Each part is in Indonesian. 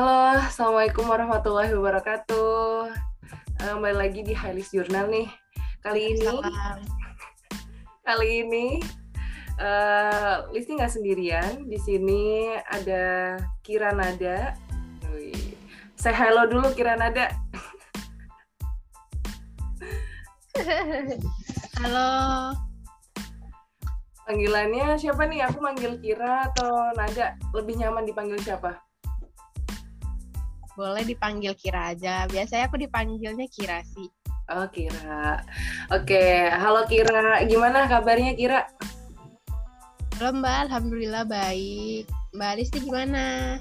Halo, Assalamualaikum warahmatullahi wabarakatuh. Uh, kembali lagi di Highlis Journal nih. Kali ini, Salam. kali ini uh, Listi nggak sendirian. Di sini ada Kira Nada. Wih. Say hello dulu Kira Nada. Halo. Panggilannya siapa nih? Aku manggil Kira atau Nada? Lebih nyaman dipanggil siapa? Boleh dipanggil Kira aja. Biasanya aku dipanggilnya Kira sih. Oh, Kira. Oke, halo Kira. Gimana kabarnya Kira? Halo Mbak, Alhamdulillah baik. Mbak Listi gimana?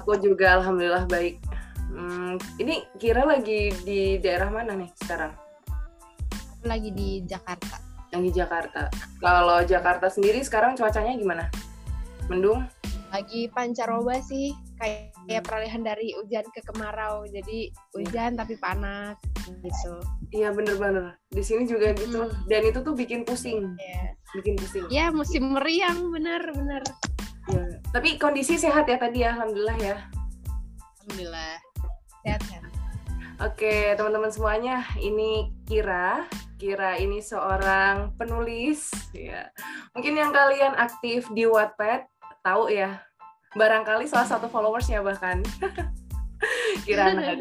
Aku juga alhamdulillah baik. Hmm, ini Kira lagi di daerah mana nih sekarang? Lagi di Jakarta. Yang di Jakarta. Kalau Jakarta sendiri sekarang cuacanya gimana? Mendung? Lagi pancaroba sih. Kayak, kayak peralihan dari hujan ke kemarau. Jadi hujan tapi panas gitu. Iya bener-bener. Di sini juga gitu. Hmm. Dan itu tuh bikin pusing. Ya, Bikin pusing. ya musim meriang bener-bener. Iya. Tapi kondisi sehat ya tadi ya, alhamdulillah ya. Alhamdulillah. Sehat-sehat. Oke, teman-teman semuanya, ini Kira. Kira ini seorang penulis. Ya. Mungkin yang kalian aktif di Wattpad tahu ya. Barangkali salah satu followersnya bahkan. Kira Nada.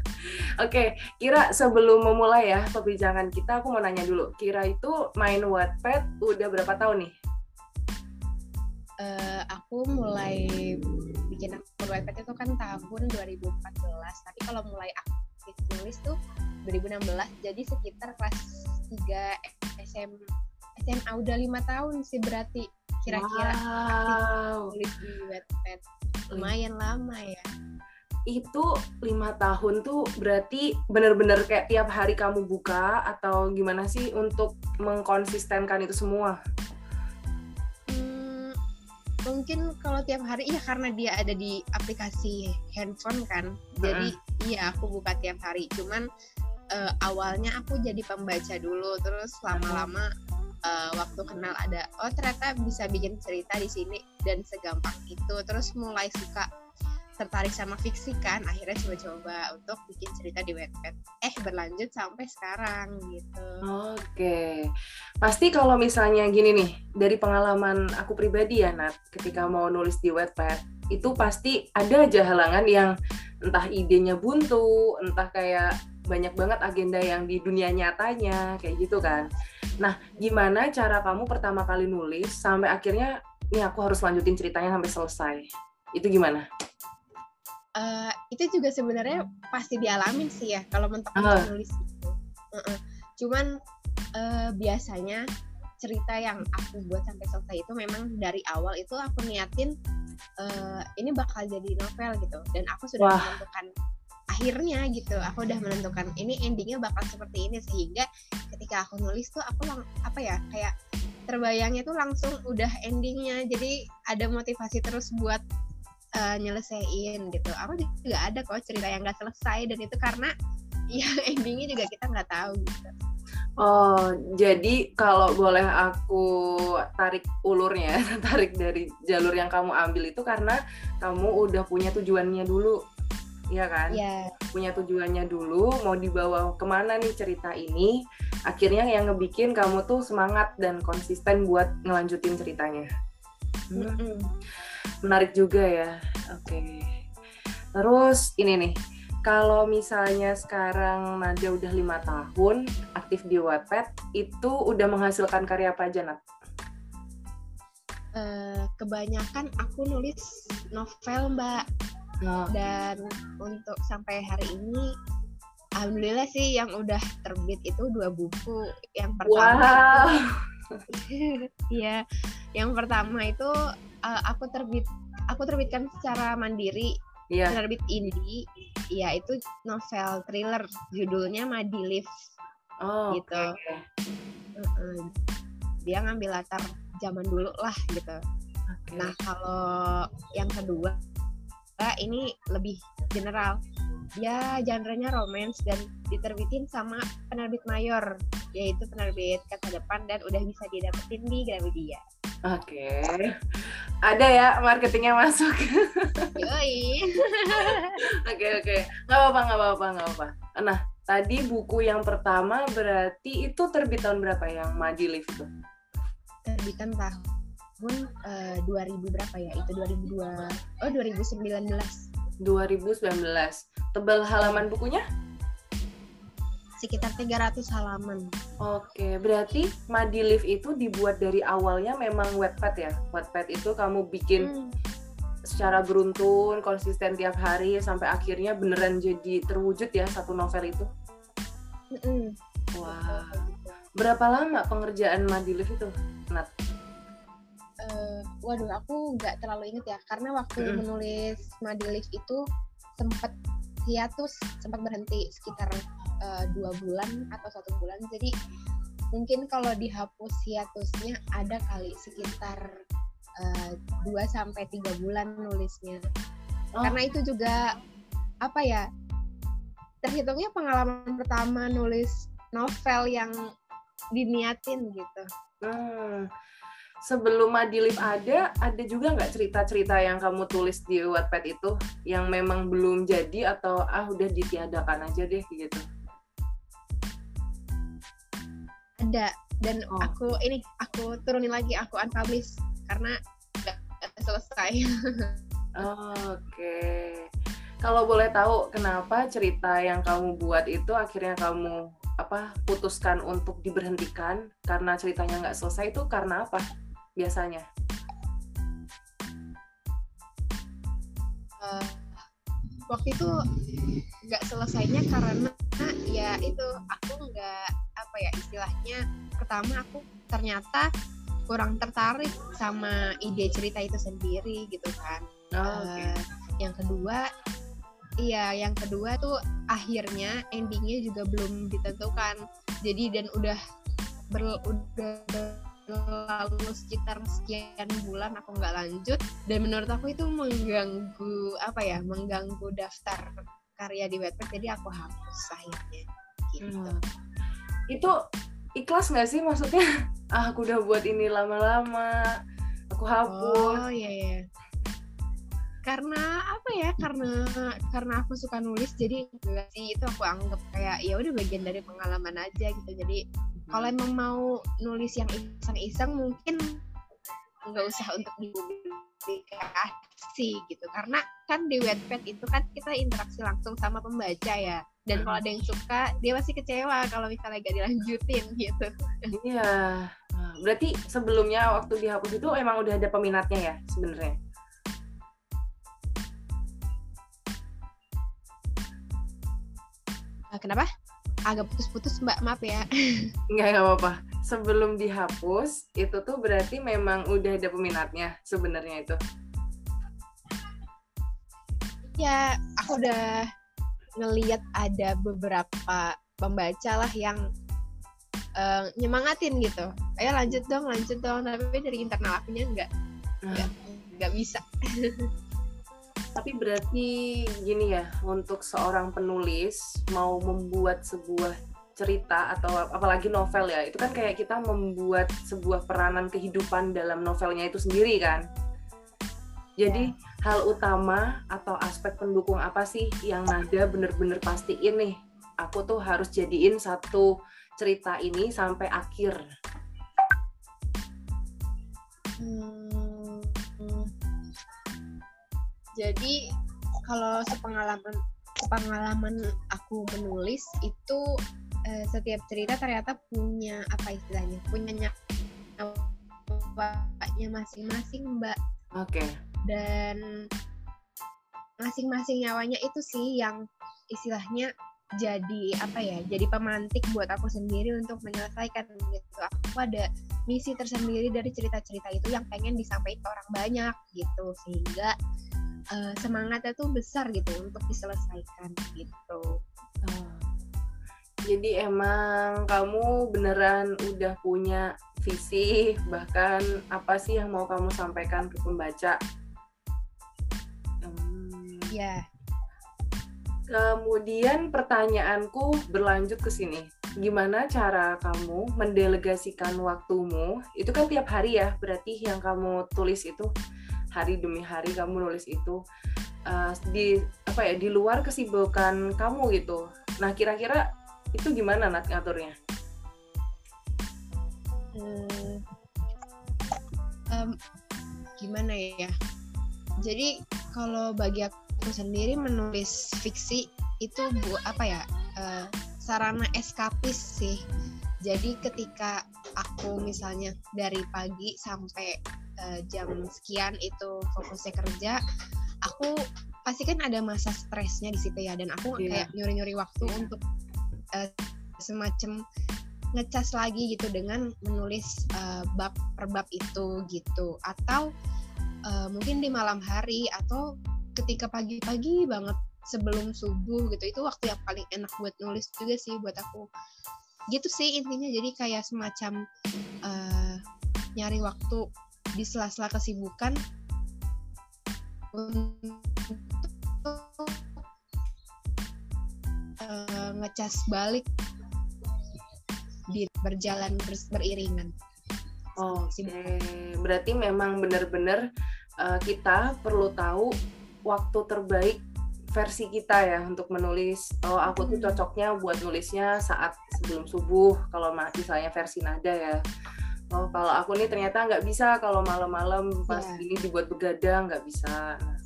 Oke, Kira sebelum memulai ya perbincangan kita, aku mau nanya dulu. Kira itu main Wattpad udah berapa tahun nih? Eh, aku mulai bikin akun Wattpad itu kan tahun 2014 tapi kalau mulai aktif nulis tuh 2016 jadi sekitar kelas 3 SM, SMA udah lima tahun sih berarti kira-kira Wow. nulis di Wattpad lumayan lama ya. Itu lima tahun tuh berarti bener-bener kayak tiap hari kamu buka atau gimana sih untuk mengkonsistenkan itu semua? Hmm, mungkin kalau tiap hari iya karena dia ada di aplikasi handphone kan. Jadi iya aku buka tiap hari. Cuman eh, awalnya aku jadi pembaca dulu terus lama-lama eh, waktu kenal ada oh ternyata bisa bikin cerita di sini dan segampang itu. Terus mulai suka tertarik sama fiksi kan akhirnya coba-coba untuk bikin cerita di Wattpad eh berlanjut sampai sekarang gitu. Oke, pasti kalau misalnya gini nih, dari pengalaman aku pribadi ya Nat, ketika mau nulis di Wattpad, itu pasti ada aja halangan yang entah idenya buntu, entah kayak banyak banget agenda yang di dunia nyatanya, kayak gitu kan. Nah, gimana cara kamu pertama kali nulis sampai akhirnya, nih aku harus lanjutin ceritanya sampai selesai. Itu gimana? Eh, itu juga sebenarnya pasti dialamin sih ya kalau mentok Ah. nulis itu. Heeh. Cuman eh, biasanya cerita yang aku buat sampai selesai itu memang dari awal itu aku niatin eh, ini bakal jadi novel gitu dan aku sudah Wah. menentukan akhirnya gitu aku udah menentukan ini endingnya bakal seperti ini sehingga ketika aku nulis tuh aku lang apa ya kayak terbayangnya tuh langsung udah endingnya jadi ada motivasi terus buat eh, nyelesain gitu. Aku juga ada kok cerita yang nggak selesai dan itu karena ya endingnya juga kita nggak tahu gitu. Oh, jadi kalau boleh aku tarik ulurnya, tarik dari jalur yang kamu ambil itu karena kamu udah punya tujuannya dulu, iya kan? Ya, Punya tujuannya dulu, mau dibawa ke mana nih cerita ini, akhirnya yang ngebikin kamu tuh semangat dan konsisten buat ngelanjutin ceritanya. Hmm, mm-mm. menarik juga ya, oke. Terus ini nih, kalau misalnya sekarang Nadia udah lima tahun aktif di Wattpad, itu udah menghasilkan karya apa aja, Nat? Eh, kebanyakan aku nulis novel mbak Nah, dan untuk sampai hari ini alhamdulillah sih yang udah terbit itu dua buku. Yang pertama wow, Iya, yang pertama itu eh, aku terbit aku terbitkan secara mandiri iya. penerbit indie. Iya, itu novel thriller judulnya Madi Live. Oh, Gitu. oke. Heeh. Dia ngambil latar zaman dulu lah gitu. Oke. Nah, kalau yang kedua ini lebih general. Dia genrenya romance dan diterbitin sama penerbit mayor, yaitu penerbit kata depan dan udah bisa didapetin di Gramedia. Oke. Ada ya marketingnya masuk. Yoi. Oke oke. Nggak apa-apa nggak apa-apa apa. Nah tadi buku yang pertama berarti itu terbit tahun berapa yang Madi Live itu? Terbitan tahun eh, 2000 berapa ya? Itu 2002. Oh 2019. 2019. Tebal halaman bukunya? Sekitar 300 halaman. Oke, berarti Madi Live itu dibuat dari awalnya memang Wattpad ya? Wattpad itu kamu bikin Hmm. secara beruntun, konsisten tiap hari sampai akhirnya beneran jadi terwujud ya satu novel itu. Mm-mm. Wah, berapa lama pengerjaan Madi Live itu? Nat? Eh, waduh, aku nggak terlalu inget ya, karena waktu Mm-mm. menulis Madilif itu sempat hiatus, sempat berhenti sekitar eh, dua bulan atau satu bulan. Jadi mungkin kalau dihapus hiatusnya ada kali sekitar eh, dua sampai tiga bulan nulisnya. Oh. Karena itu juga apa ya? Terhitungnya pengalaman pertama nulis novel yang diniatin gitu. Hmm. Sebelum Madi Live ada, ada juga nggak cerita-cerita yang kamu tulis di Wattpad itu yang memang belum jadi atau ah udah ditiadakan aja deh gitu? ada dan Oh. aku ini aku turunin lagi aku unpublish karena nggak selesai Oke. Kalau boleh tahu kenapa cerita yang kamu buat itu akhirnya kamu apa putuskan untuk diberhentikan karena ceritanya nggak selesai itu karena apa biasanya? Eh, waktu itu nggak selesainya karena ya itu aku nggak apa ya istilahnya pertama aku ternyata kurang tertarik sama ide cerita itu sendiri gitu kan Oh. Eh, yang kedua iya yang kedua tuh akhirnya endingnya juga belum ditentukan jadi dan udah ber, udah berlalu sekitar sekian bulan aku nggak lanjut dan menurut aku itu mengganggu apa ya mengganggu daftar karya di Wattpad jadi aku hapus akhirnya gitu Hmm. Itu ikhlas nggak sih maksudnya? Ah, aku udah buat ini lama-lama, aku hapus. oh iya iya karena apa ya karena karena aku suka nulis jadi sih itu aku anggap kayak ya udah bagian dari pengalaman aja gitu jadi kalau emang mau nulis yang iseng-iseng mungkin nggak usah untuk dipublikasi gitu. Karena kan di Wattpad itu kan kita interaksi langsung sama pembaca ya. Dan kalau ada yang suka dia pasti kecewa kalau misalnya gak dilanjutin gitu. Iya. Nah, berarti sebelumnya waktu dihapus itu emang udah ada peminatnya ya sebenarnya? Ah, kenapa agak putus-putus mbak maaf ya. Enggak, nggak apa-apa. Sebelum dihapus, itu tuh berarti memang udah ada peminatnya sebenarnya itu. ya aku udah ngeliat ada beberapa pembaca lah yang eh, nyemangatin gitu. Ayo lanjut dong lanjut dong. Tapi dari internal akunya nggak Nah, nggak bisa tapi berarti gini ya, untuk seorang penulis mau membuat sebuah cerita atau apalagi novel ya, itu kan kayak kita membuat sebuah peranan kehidupan dalam novelnya itu sendiri kan. Jadi hal utama atau aspek pendukung apa sih yang Nada bener-bener pastiin nih? Aku tuh harus jadiin satu cerita ini sampai akhir. Hmm, jadi kalau sepengalaman sepengalaman aku menulis itu eh, setiap cerita ternyata punya apa istilahnya punya nyawanya masing-masing mbak Oke. dan masing-masing nyawanya itu sih yang istilahnya jadi apa ya jadi pemantik buat aku sendiri untuk menyelesaikan gitu aku ada misi tersendiri dari cerita-cerita itu yang pengen disampaikan ke orang banyak gitu sehingga eh, semangatnya tuh besar gitu untuk diselesaikan gitu Oh. Jadi emang kamu beneran udah punya visi bahkan apa sih yang mau kamu sampaikan ke pembaca? Hmm. ya Kemudian pertanyaanku berlanjut ke sini. gimana cara kamu mendelegasikan waktumu? Itu kan tiap hari ya, berarti yang kamu tulis itu hari demi hari kamu nulis itu uh, di apa ya di luar kesibukan kamu gitu. Nah kira-kira itu gimana Nat ngaturnya? Hmm, um, gimana ya? Jadi kalau bagi aku sendiri menulis fiksi itu bu apa ya uh, sarana eskapis sih. Jadi ketika aku misalnya dari pagi sampai uh, jam sekian itu fokusnya kerja, aku pasti kan ada masa stresnya di situ ya dan aku yeah. kayak nyuri-nyuri waktu yeah. untuk uh, semacam ngecas lagi gitu dengan menulis uh, bab per bab itu gitu atau uh, mungkin di malam hari atau ketika pagi-pagi banget sebelum subuh gitu itu waktu yang paling enak buat nulis juga sih buat aku gitu sih intinya jadi kayak semacam uh, nyari waktu di sela-sela kesibukan uh, ngecas balik di berjalan ber, beriringan. Oh, berarti memang benar-benar uh, kita perlu tahu waktu terbaik versi kita ya untuk menulis. Oh, aku tuh hmm. cocoknya buat nulisnya saat sebelum subuh kalau misalnya versi nada ya. Oh, kalau aku nih ternyata nggak bisa kalau malam-malam pas yeah. ini dibuat begadang nggak bisa. Nah,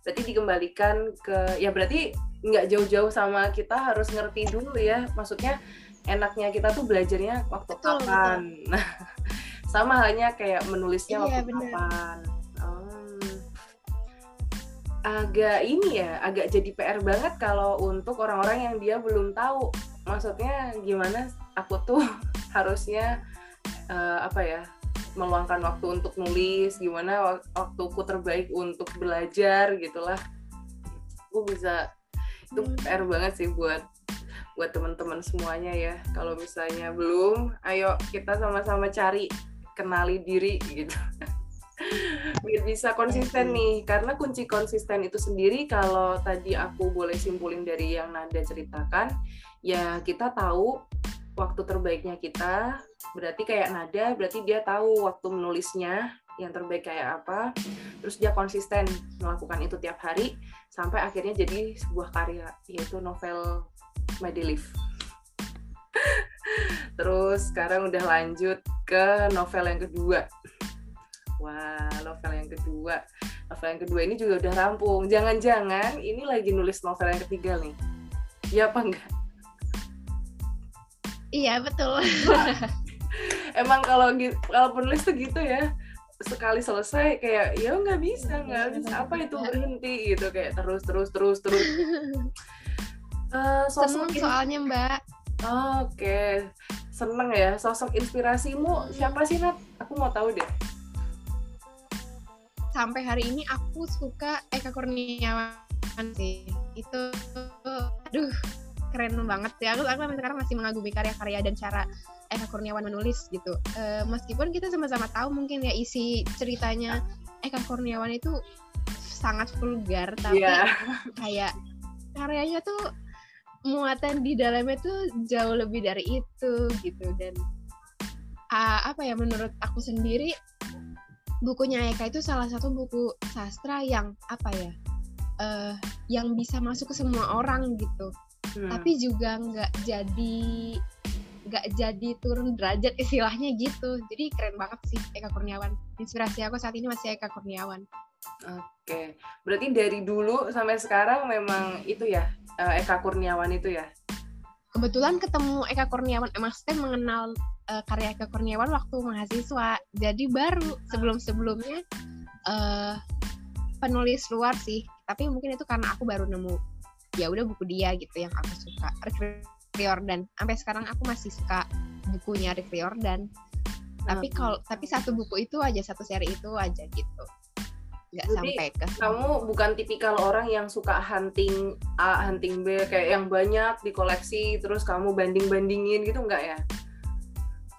berarti dikembalikan ke ya berarti nggak jauh-jauh sama kita harus ngerti dulu ya. Maksudnya enaknya kita tuh belajarnya waktu betul, kapan. Nah, sama halnya kayak menulisnya iya, waktu bener. kapan. Agak ini ya, agak jadi PR banget kalau untuk orang-orang yang dia belum tahu. Maksudnya gimana? Aku tuh harusnya uh, apa ya? meluangkan waktu untuk nulis, gimana waktuku terbaik untuk belajar gitulah. Aku bisa itu hmm. PR banget sih buat buat teman-teman semuanya ya. Kalau misalnya belum, ayo kita sama-sama cari kenali diri gitu. Biar bisa konsisten nih, karena kunci konsisten itu sendiri kalau tadi aku boleh simpulin dari yang Nada ceritakan, ya kita tahu waktu terbaiknya kita, berarti kayak Nada, berarti dia tahu waktu menulisnya yang terbaik kayak apa, terus dia konsisten melakukan itu tiap hari sampai akhirnya jadi sebuah karya yaitu novel My Terus sekarang udah lanjut ke novel yang kedua. Wah, novel yang kedua. Novel yang kedua ini juga udah rampung. Jangan-jangan ini lagi nulis novel yang ketiga nih. Iya apa enggak? Iya, betul. Emang kalau kalau penulis tuh gitu ya sekali selesai kayak ya nggak bisa nggak bisa apa itu berhenti gitu kayak terus terus terus terus Uh, sosok Seneng soalnya Mbak. Oke, okay. seneng ya. Sosok inspirasimu siapa sih Nat? Aku mau tahu deh. Sampai hari ini aku suka Eka Kurniawan sih. Itu, aduh, keren banget ya. Aku, aku sampai sekarang masih mengagumi karya-karya dan cara Eka Kurniawan menulis gitu. Uh, meskipun kita sama-sama tahu mungkin ya isi ceritanya Eka Kurniawan itu sangat vulgar, tapi yeah. kayak karyanya tuh muatan di dalamnya tuh jauh lebih dari itu gitu dan uh, apa ya menurut aku sendiri bukunya Eka itu salah satu buku sastra yang apa ya uh, yang bisa masuk ke semua orang gitu. Hmm. tapi juga nggak jadi nggak jadi turun derajat istilahnya gitu. Jadi keren banget sih Eka Kurniawan. Inspirasi aku saat ini masih Eka Kurniawan. Oke, berarti dari dulu sampai sekarang memang itu ya uh, Eka Kurniawan itu ya? Kebetulan ketemu Eka Kurniawan, emang eh, saya mengenal uh, karya Eka Kurniawan waktu mahasiswa. Jadi baru sebelum-sebelumnya uh, penulis luar sih. Tapi mungkin itu karena aku baru nemu ya udah buku dia gitu yang aku suka. Rick Riordan. Sampai sekarang aku masih suka bukunya Rick Riordan. Tapi kalau tapi satu buku itu aja satu seri itu aja gitu nggak sampai ke kamu bukan tipikal orang yang suka hunting A hunting B kayak yang banyak dikoleksi terus kamu banding bandingin gitu nggak ya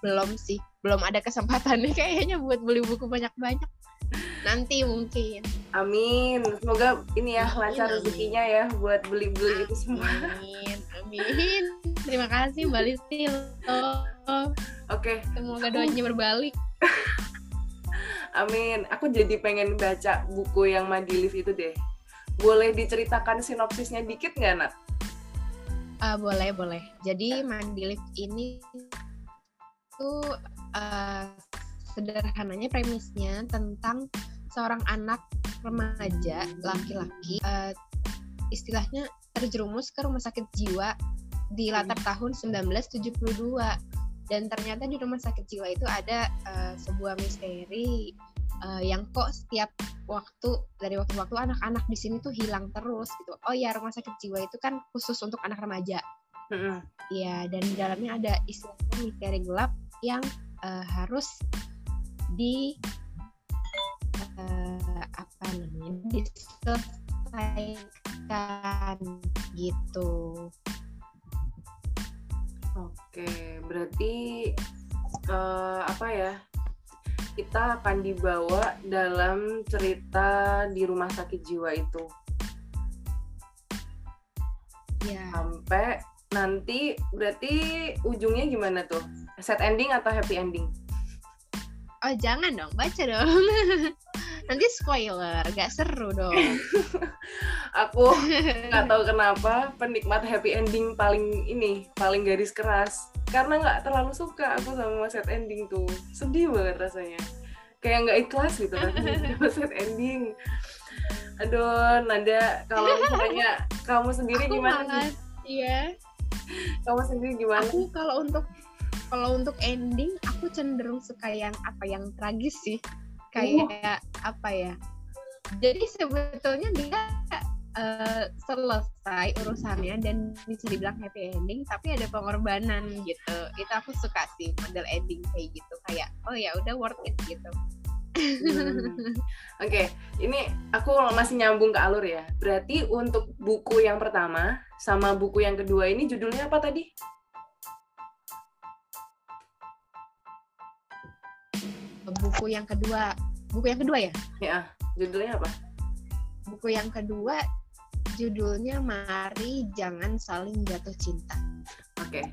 belum sih belum ada kesempatannya kayaknya buat beli buku banyak banyak Nanti mungkin. Amin. Semoga ini ya lancar rezekinya ya buat beli-beli itu semua. Amin. Amin. Terima kasih Mbak Listi. Oke. Okay. Semoga doanya berbalik. Amin. Aku jadi pengen baca buku yang Madilif itu deh. Boleh diceritakan sinopsisnya dikit nggak, Nat? Uh, boleh, boleh. Jadi Madilif ini tuh uh, sederhananya premisnya tentang seorang anak remaja laki-laki uh, istilahnya terjerumus ke rumah sakit jiwa di latar tahun 1972 dan ternyata di rumah sakit jiwa itu ada uh, sebuah misteri uh, yang kok setiap waktu dari waktu waktu anak-anak di sini tuh hilang terus gitu. Oh ya rumah sakit jiwa itu kan khusus untuk anak remaja. Iya mm-hmm. dan di dalamnya ada istilahnya misteri gelap yang uh, harus di uh, apa namanya diselesaikan gitu. Oke, berarti uh, apa ya? Kita akan dibawa dalam cerita di rumah sakit jiwa itu. Ya. Sampai nanti berarti ujungnya gimana tuh? Set ending atau happy ending? Oh jangan dong, baca dong. Nanti spoiler, gak seru dong. aku nggak tahu kenapa penikmat happy ending paling ini paling garis keras karena nggak terlalu suka aku sama set ending tuh sedih banget rasanya kayak nggak ikhlas gitu kan sama set ending aduh Nada kalau misalnya kamu sendiri aku gimana sih iya kamu sendiri gimana? Aku kalau untuk kalau untuk ending aku cenderung suka yang apa yang tragis sih. Kayak uh. apa ya? Jadi sebetulnya dia uh, selesai urusannya dan bisa dibilang happy ending tapi ada pengorbanan gitu. Itu aku suka sih model ending kayak gitu. Kayak oh ya udah worth it gitu Hmm. Oke, okay, ini aku masih nyambung ke alur ya. Berarti untuk buku yang pertama sama buku yang kedua ini judulnya apa tadi? buku yang kedua buku yang kedua ya ya judulnya apa buku yang kedua judulnya mari jangan saling jatuh cinta oke okay.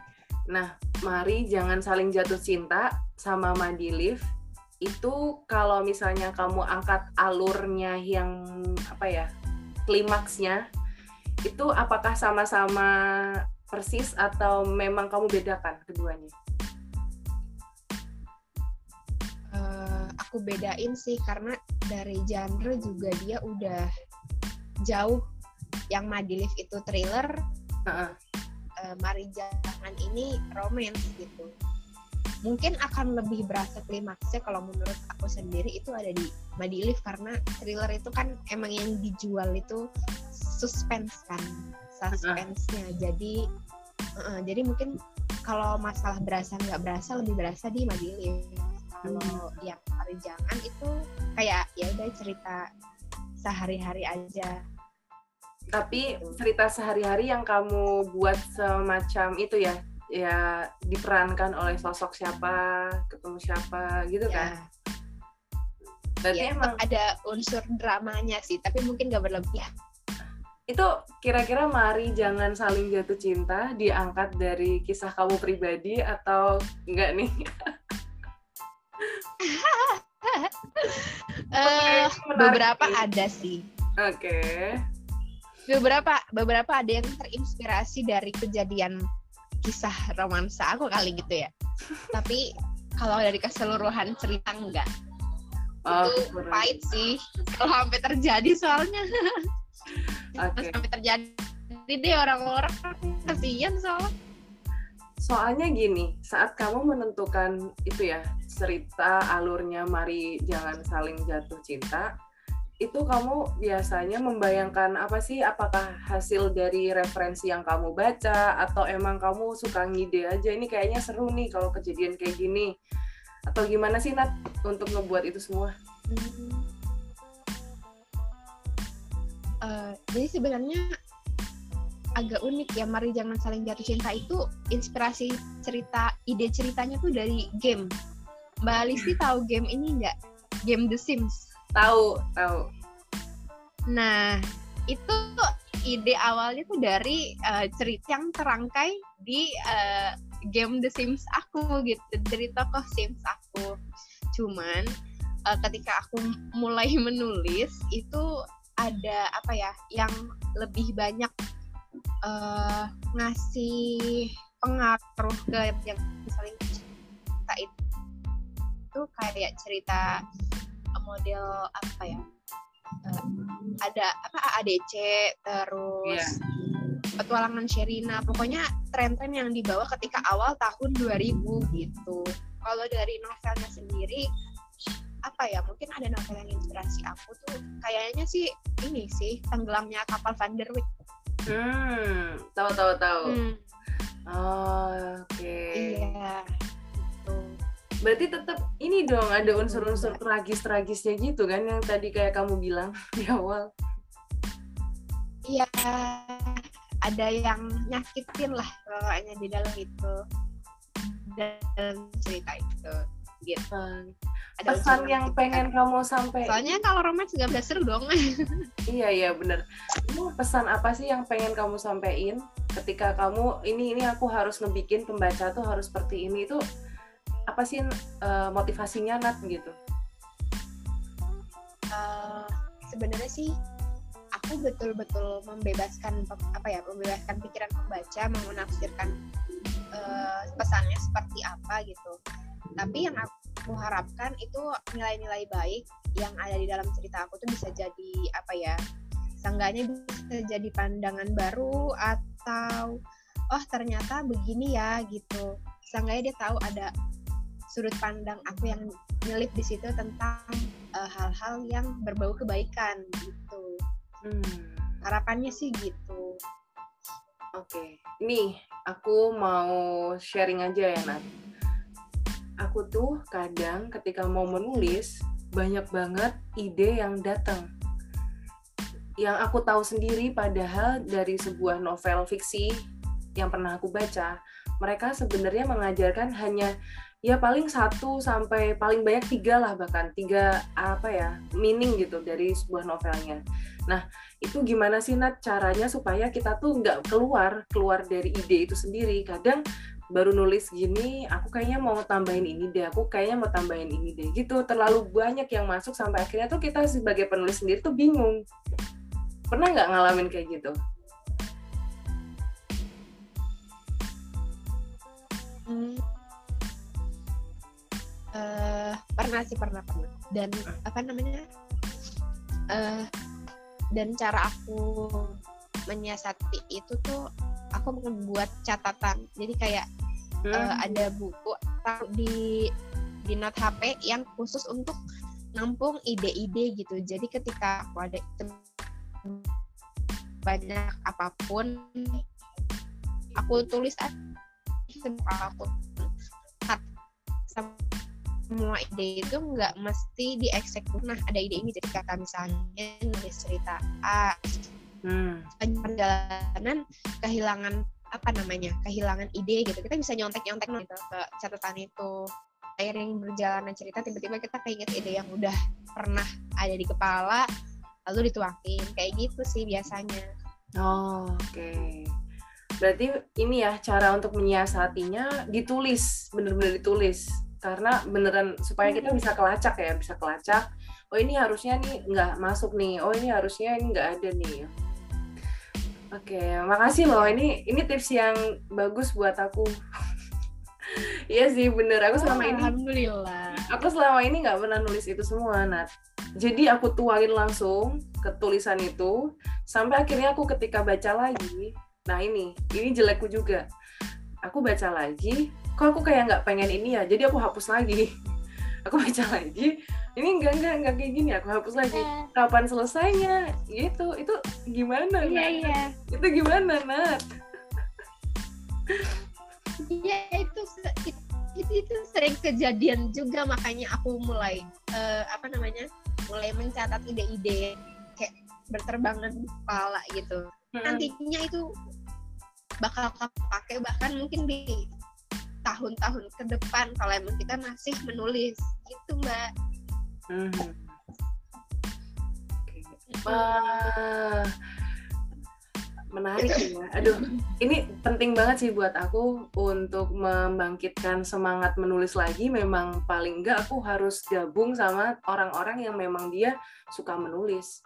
nah mari jangan saling jatuh cinta sama Madilif itu kalau misalnya kamu angkat alurnya yang apa ya klimaksnya itu apakah sama-sama persis atau memang kamu bedakan keduanya? aku bedain sih karena dari genre juga dia udah jauh yang Madilif itu thriller uh-uh. uh, Mari Jangan ini romance gitu mungkin akan lebih berasa klimaksnya kalau menurut aku sendiri itu ada di Madilif karena thriller itu kan emang yang dijual itu suspense kan suspense-nya jadi uh, jadi mungkin kalau masalah berasa nggak berasa lebih berasa di Madilif kalau hmm. yang jangan itu kayak ya udah cerita sehari-hari aja. Tapi cerita sehari-hari yang kamu buat semacam itu ya ya diperankan oleh sosok siapa ketemu siapa gitu ya. kan berarti ya, emang ada unsur dramanya sih tapi mungkin gak berlebihan itu kira-kira mari jangan saling jatuh cinta diangkat dari kisah kamu pribadi atau enggak nih uh, beberapa ada sih. Oke. Okay. Beberapa beberapa ada yang terinspirasi dari kejadian kisah romansa aku kali gitu ya. Tapi kalau dari keseluruhan cerita enggak. Oh, itu bener. pahit sih kalau sampai terjadi soalnya. Okay. sampai terjadi deh orang-orang kasihan soalnya. Soalnya gini, saat kamu menentukan itu ya cerita alurnya Mari Jangan Saling Jatuh Cinta, itu kamu biasanya membayangkan apa sih? Apakah hasil dari referensi yang kamu baca atau emang kamu suka ngide aja ini kayaknya seru nih kalau kejadian kayak gini? Atau gimana sih Nat untuk ngebuat itu semua? Uh, jadi sebenarnya agak unik ya Mari Jangan Saling Jatuh Cinta itu inspirasi cerita ide ceritanya tuh dari game Mbak Listi tahu game ini nggak? Game The Sims. Tahu tahu. Nah itu ide awalnya tuh dari uh, cerita yang terangkai di uh, game The Sims aku gitu dari tokoh Sims aku. Cuman uh, ketika aku mulai menulis itu ada apa ya yang lebih banyak uh, ngasih pengaruh ke yang saling cerita itu, itu kayak cerita model apa ya uh, ada apa ADC terus yeah. petualangan Sherina pokoknya tren-tren yang dibawa ketika awal tahun 2000 gitu kalau dari novelnya sendiri apa ya mungkin ada novel yang inspirasi aku tuh kayaknya sih ini sih tenggelamnya kapal Van der Wijk hmm tahu tahu tahu hmm. oh, oke okay. iya berarti tetap ini dong ada unsur-unsur tragis-tragisnya gitu kan yang tadi kayak kamu bilang di awal. Iya ada yang nyakitin lah pokoknya di dalam itu. Dan cerita itu gitu. Ada pesan yang pengen kamu sampai soalnya kalau romance gak bisa seru dong. Iya iya bener. Ini pesan apa sih yang pengen kamu sampaikan ketika kamu ini ini aku harus ngebikin pembaca tuh harus seperti ini itu apa sih uh, motivasinya Nat gitu? Uh, sebenarnya sih aku betul-betul membebaskan apa ya membebaskan pikiran pembaca mau menafsirkan uh, pesannya seperti apa gitu. Tapi yang aku harapkan itu nilai-nilai baik yang ada di dalam cerita aku tuh bisa jadi apa ya seenggaknya bisa jadi pandangan baru atau oh ternyata begini ya gitu. Seenggaknya dia tahu ada sudut pandang aku yang nyelip di situ tentang eh, hal-hal uh, yang berbau kebaikan gitu hmm. harapannya sih gitu oke okay. nih aku mau sharing aja ya Nat aku tuh kadang ketika mau menulis banyak banget ide yang datang yang aku tahu sendiri padahal dari sebuah novel fiksi yang pernah aku baca mereka sebenarnya mengajarkan hanya ya paling satu sampai paling banyak tiga lah bahkan tiga apa ya meaning gitu dari sebuah novelnya. Nah itu gimana sih Nat caranya supaya kita tuh nggak keluar keluar dari ide itu sendiri? Kadang baru nulis gini aku kayaknya mau tambahin ini deh aku kayaknya mau tambahin ini deh gitu. Terlalu banyak yang masuk sampai akhirnya tuh kita sebagai penulis sendiri tuh bingung. Pernah nggak ngalamin kayak gitu? Hmm. Uh, pernah sih pernah pernah. Dan apa namanya? Uh, dan cara aku menyiasati itu tuh aku membuat catatan. Jadi kayak hmm. uh, ada buku di di note HP yang khusus untuk nampung ide-ide gitu. Jadi ketika aku ada banyak apa pun aku tulis aku semua ide itu nggak mesti dieksekusi. Nah ada ide ini jadi kata misalnya nulis cerita A. Hmm. perjalanan kehilangan apa namanya kehilangan ide gitu. Kita bisa nyontek nyontek gitu ke catatan itu. Seiring berjalannya cerita tiba-tiba kita keinget ide yang udah pernah ada di kepala lalu dituangin. Kayak gitu sih biasanya. Oh oke. Okay. berarti ini ya cara untuk menyiasatinya ditulis bener-bener ditulis karena beneran supaya kita bisa kelacak ya bisa kelacak oh ini harusnya nih nggak masuk nih oh ini harusnya ini nggak ada nih Oke, makasih loh. Ini ini tips yang bagus buat aku. Iya sih bener. Aku selama ini. Alhamdulillah. Aku selama ini nggak pernah nulis itu semua, Nat. Jadi aku tuangin langsung ke tulisan itu sampai akhirnya aku ketika baca lagi. Nah ini, ini jelekku juga. Aku baca lagi, kok aku kayak nggak pengen ini ya. Jadi aku hapus lagi. Aku baca lagi, ini enggak enggak enggak kayak gini. Aku hapus lagi. Eh. kapan selesainya? Gitu. Itu gimana iya iya. Itu gimana Nat? Iya itu, itu itu sering kejadian juga. Makanya aku mulai uh, apa namanya mulai mencatat ide-ide kayak berterbangan di kepala gitu. Hmm. nantinya itu bakal kepake bahkan mungkin di tahun-tahun ke depan kalau emang kita masih menulis gitu mbak Hmm. uh, menarik ya. Aduh, ini penting banget sih buat aku untuk membangkitkan semangat menulis lagi. Memang paling enggak aku harus gabung sama orang-orang yang memang dia suka menulis.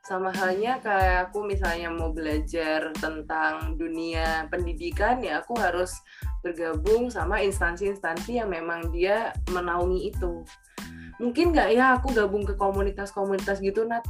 Sama halnya kayak aku misalnya mau belajar tentang dunia pendidikan ya aku harus bergabung sama instansi-instansi yang memang dia menaungi itu. Mungkin nggak ya aku gabung ke komunitas-komunitas gitu, Nat?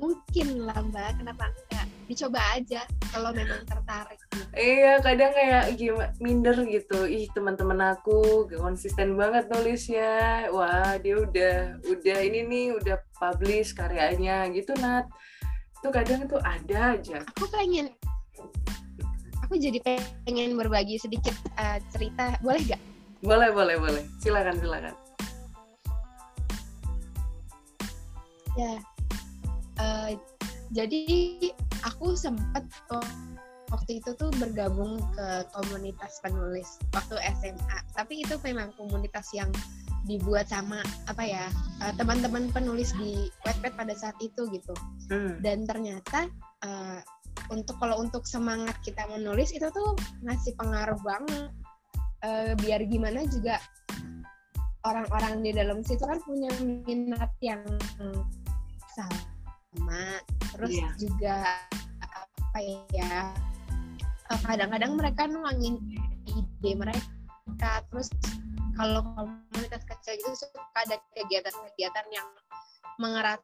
mungkin lah mbak kenapa enggak dicoba aja kalau memang tertarik iya kadang kayak gimana minder gitu. Ih teman-teman aku konsisten banget nulisnya. Wah dia udah udah ini nih udah publish karyanya gitu nat. Itu kadang tuh ada aja. Aku pengen aku jadi pengen berbagi sedikit uh, cerita. Boleh gak boleh boleh boleh. Silakan silakan. Ya uh, jadi aku sempat waktu itu tuh bergabung ke komunitas penulis waktu SMA tapi itu memang komunitas yang dibuat sama apa ya uh, teman-teman penulis di Wattpad pada saat itu gitu. Hmm. dan ternyata uh, untuk kalau untuk semangat kita menulis itu tuh ngasih pengaruh banget. Uh, biar gimana juga orang-orang di dalam situ kan punya minat yang sama sama. Terus yeah. juga apa ya kadang-kadang mereka nuangin ide mereka. Terus kalau komunitas kecil itu suka ada kegiatan-kegiatan yang mengerat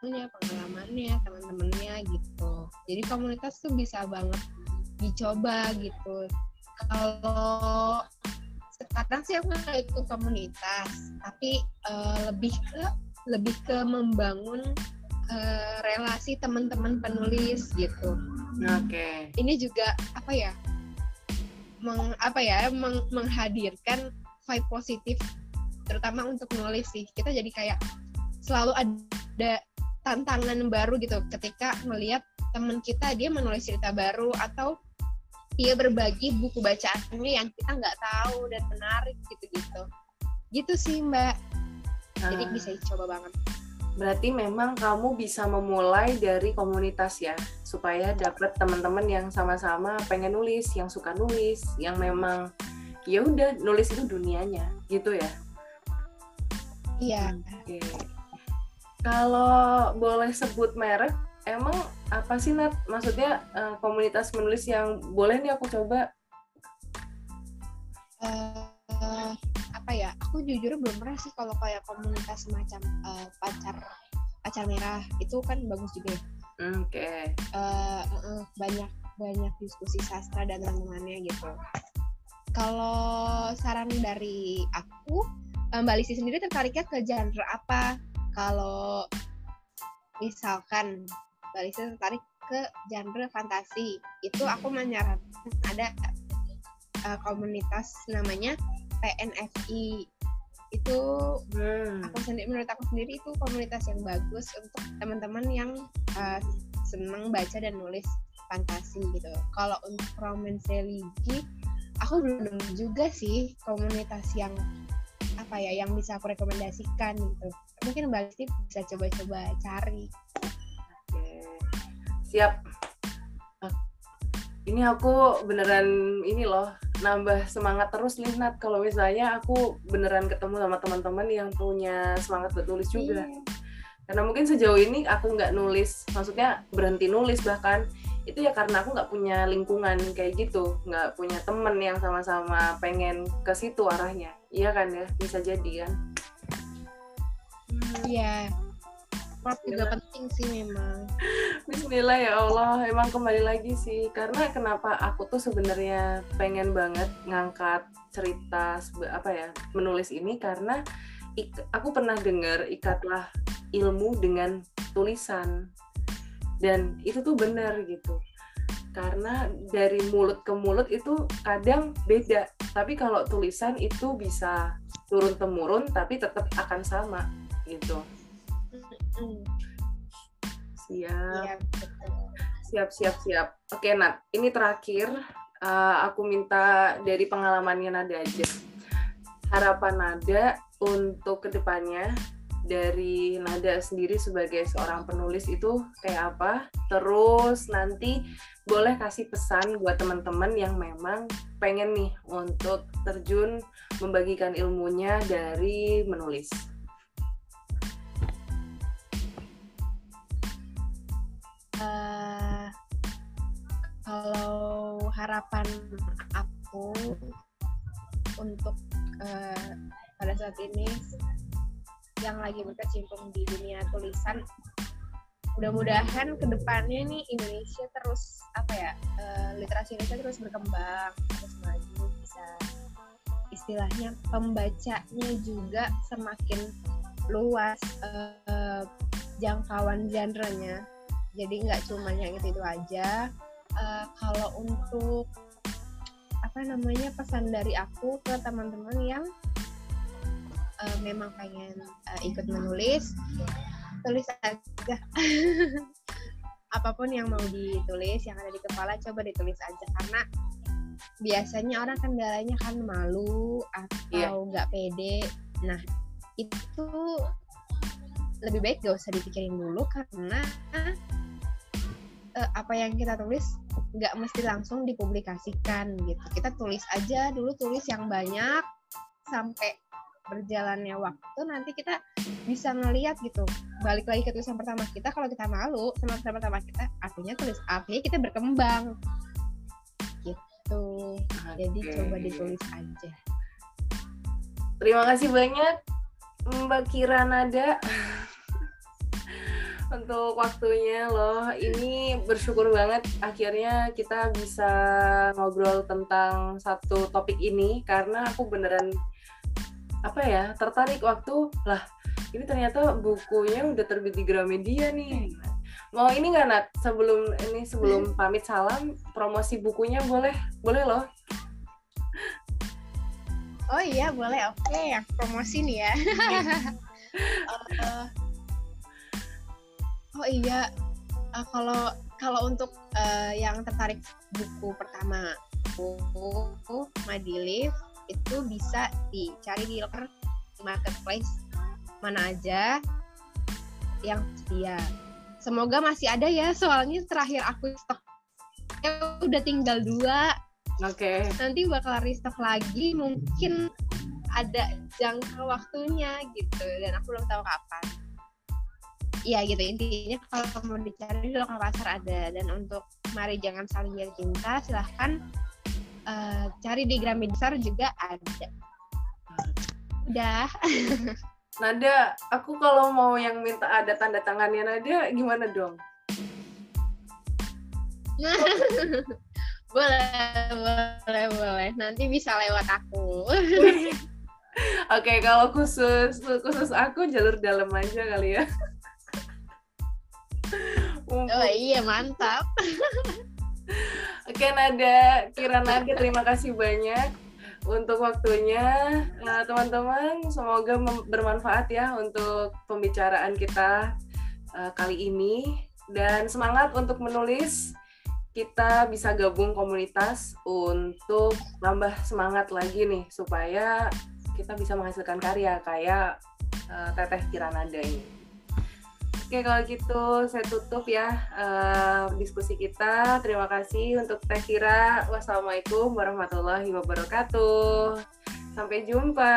punya pengalamannya teman-temannya gitu. Jadi komunitas tuh bisa banget dicoba gitu. Kalau sekarang sih aku nggak ikut komunitas tapi uh, lebih ke lebih ke membangun uh, relasi teman-teman penulis gitu. Oke. Okay. Ini juga apa ya? Meng, apa ya? Meng, menghadirkan vibe positif terutama untuk nulis sih. Kita jadi kayak selalu ada tantangan baru gitu ketika melihat teman kita dia menulis cerita baru atau dia berbagi buku bacaannya yang kita nggak tahu dan menarik gitu-gitu. Gitu sih Mbak. Jadi uh. bisa dicoba banget berarti memang kamu bisa memulai dari komunitas ya supaya dapat teman-teman yang sama-sama pengen nulis yang suka nulis yang memang ya udah nulis itu dunianya gitu ya? Iya. Okay. kalau boleh sebut merek emang apa sih Nat? Maksudnya uh, komunitas menulis yang boleh nih aku coba? Uh, apa ya aku jujur belum pernah sih kalau kayak komunitas semacam uh, pacar pacar merah itu kan bagus juga ya. Oke. Okay. uh, uh, banyak banyak diskusi sastra dan teman-temannya gitu. Kalau saran dari aku Mbak Lisi sendiri tertariknya ke genre apa? Kalau misalkan Mbak Lisi tertarik ke genre fantasi itu aku menyarankan ada uh, komunitas namanya PNFI itu hmm. aku sendiri menurut aku sendiri itu komunitas yang bagus untuk teman-teman yang uh, senang baca dan nulis fantasi gitu. Kalau untuk romance religi, aku belum juga sih komunitas yang apa ya yang bisa aku rekomendasikan gitu. Mungkin Mbak Listi bisa coba-coba cari. Oke. Siap. Ini aku beneran ini loh nambah semangat terus nih Nat. Kalau misalnya aku beneran ketemu sama teman-teman yang punya semangat buat nulis juga. Yeah. karena mungkin sejauh ini aku nggak nulis maksudnya berhenti nulis bahkan. Itu ya karena aku nggak punya lingkungan kayak gitu. Nggak punya temen yang sama-sama pengen ke situ arahnya. Iya kan ya? Bisa jadi kan? Iya. yeah support juga penting sih memang. Bismillah ya Allah, emang kembali lagi sih karena kenapa aku tuh sebenarnya pengen banget ngangkat cerita apa ya menulis ini karena aku pernah dengar ikatlah ilmu dengan tulisan. Dan itu tuh benar gitu. Karena dari mulut ke mulut itu kadang beda. Tapi kalau tulisan itu bisa turun temurun tapi tetap akan sama gitu Siap. Siap, siap, siap. Oke, Nat. Ini terakhir. Uh, aku minta dari pengalamannya Nada aja. harapan Nada untuk ke depannya dari Nada sendiri sebagai seorang penulis itu kayak apa? Terus nanti boleh kasih pesan buat teman-teman yang memang pengen nih untuk terjun membagikan ilmunya dari menulis. Harapan aku untuk uh, pada saat ini yang lagi berkecimpung di dunia tulisan mudah-mudahan ke depannya nih Indonesia terus apa ya uh, literasi Indonesia terus berkembang terus maju bisa istilahnya pembacanya juga semakin luas uh, jangkauan genre-nya. Jadi nggak cuma yang itu itu aja uh, kalau untuk apa namanya pesan dari aku ke teman-teman yang uh, memang pengen uh, ikut menulis tulis aja apa pun yang mau ditulis yang ada di kepala coba ditulis aja karena biasanya orang kendalanya kan malu atau iya. nggak yeah. pede nah itu lebih baik gak usah dipikirin dulu karena uh, apa yang kita tulis nggak mesti langsung dipublikasikan gitu. Kita tulis aja dulu tulis yang banyak sampai berjalannya waktu nanti kita bisa ngeliat gitu. Balik lagi ke tulisan pertama kita kalau kita malu sama tulisan pertama kita artinya tulis artinya kita berkembang. Gitu. Okay. jadi coba ditulis aja. Terima kasih banyak Mbak Kira Nada untuk waktunya loh. Ini bersyukur banget akhirnya kita bisa ngobrol tentang satu topik ini karena aku beneran apa ya tertarik waktu lah ini ternyata bukunya udah terbit di Gramedia nih. Mau ini nggak Nat? Sebelum ini sebelum pamit salam promosi bukunya boleh boleh loh. Oh iya boleh. Oke okay. promosi nih ya. Uh, oh iya uh, kalau kalau untuk uh, yang tertarik buku pertama buku Madilif itu bisa dicari di locker marketplace mana aja yang setia. Semoga masih ada ya, soalnya terakhir aku stok udah tinggal dua. Oke. Okay. Nanti bakal restock lagi, mungkin ada jangka waktunya gitu, dan aku belum tahu kapan. Iya gitu intinya kalau mau dicari di lokal pasar ada dan untuk mari jangan saling cinta silahkan uh, cari di Gramedia juga ada. Udah. Nada, aku kalau mau yang minta ada tanda tangannya Nada, gimana dong? boleh, boleh, boleh. Nanti bisa lewat aku. Oke, kalau khusus khusus aku jalur dalam aja kali ya. Oh iya, mantap. Oke Nada, Kira Nada terima kasih banyak untuk waktunya. Nah, teman-teman, semoga bermanfaat ya untuk pembicaraan kita uh, kali ini dan semangat untuk menulis. Kita bisa gabung komunitas untuk nambah semangat lagi nih supaya kita bisa menghasilkan karya kayak uh, Teteh Kiranada ini. Oke kalau gitu saya tutup ya uh, diskusi kita. Terima kasih untuk Teh Kira. Wassalamualaikum warahmatullahi wabarakatuh. Sampai jumpa.